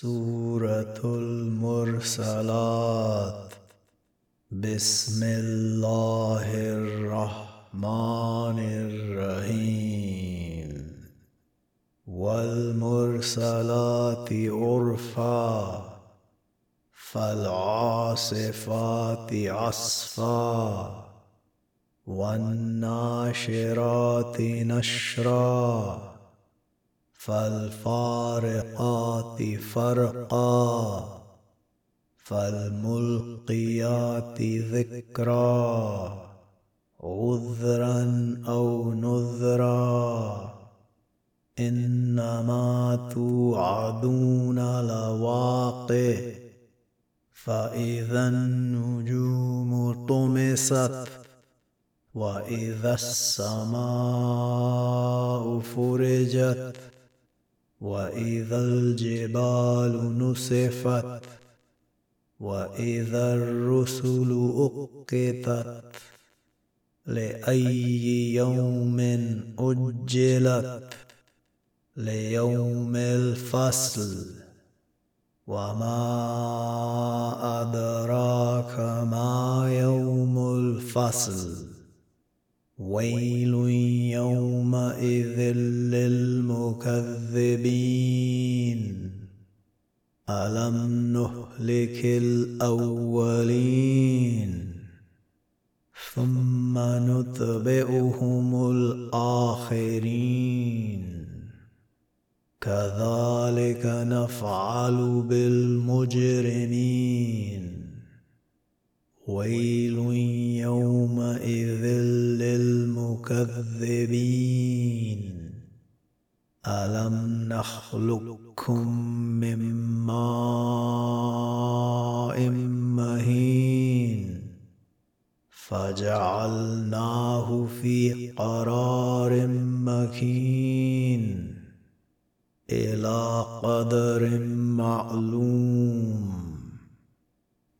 سورة المرسلات. بسم الله الرحمن الرحيم. والمرسلات عرفا فالعاصفات عصفا والناشرات نشرا. فالفارقات فرقا فالملقيات ذكرا عذرا أو نذرا. إنما توعدون لواقع فإذا النجوم طمست وإذا السماء فرجت. واذا الجبال نسفت واذا الرسل اقتت لاي يوم اجلت ليوم الفصل وما ادراك ما يوم الفصل ويل يومئذ للمكذبين ألم نهلك الأولين؟ ثم نتبعهم الآخرين. كذلك نفعل بالمجرمين. ويل يومئذ للمكذبين. ألم نخلقكم من ماء مهين فجعلناه في قرار مكين إلى قدر معلوم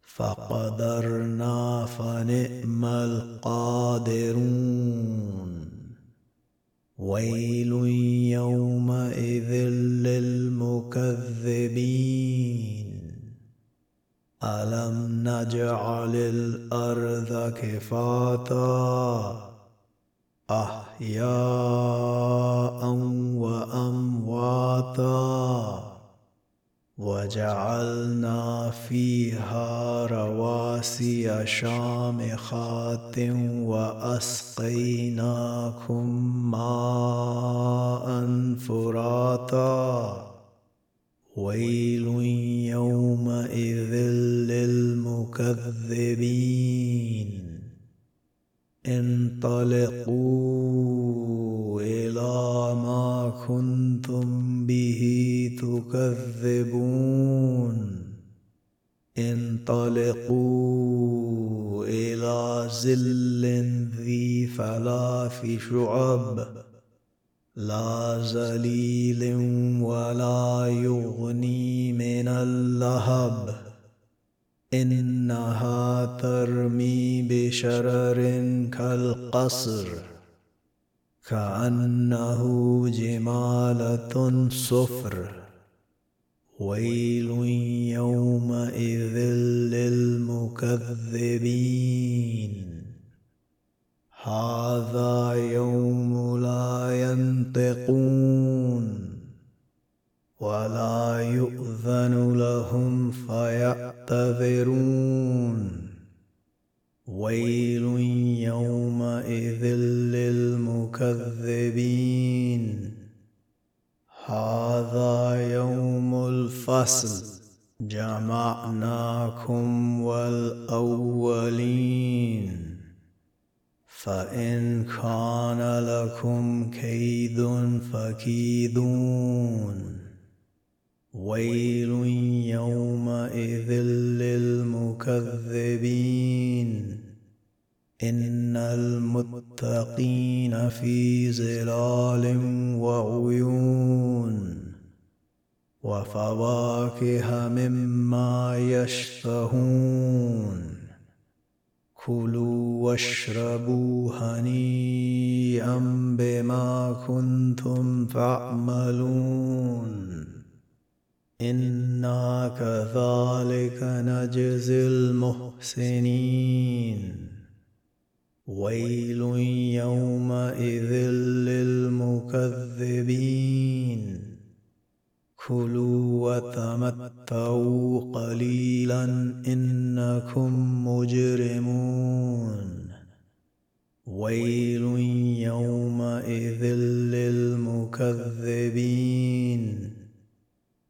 فقدرنا فنئم القادرون. ويل الم نجعل الأرض كفاتا أحياء وأمواتا. وجعلنا فيها رواسي شامخات وأسقيناكم ماء فراتا. ويل للمكذبين انطلقوا إلى ما كنتم به تكذبون. انطلقوا إلى زل ذي ثلاث شعب. لا زليل ولا يغني من اللهب. انها ترمي بشرر كالقصر كأنه جمالة صفر. ويل يومئذ للمكذبين. فيعتذرون ويل يومئذ للمكذبين. هذا يوم الفصل. جمعناكم والأولين. فإن كان لكم كيد فكيدون. ويل للمكذبين إن المتقين في ظلال وعيون. وفواكه مما يشتهون. كلوا واشربوا هنيئا بما كنتم تعملون. أنا كذلك نجزي المحسنين. ويل يومئذ للمكذبين. كلوا وتمتعوا قليلا انكم مجرمون. ويل يومئذ للمكذبين.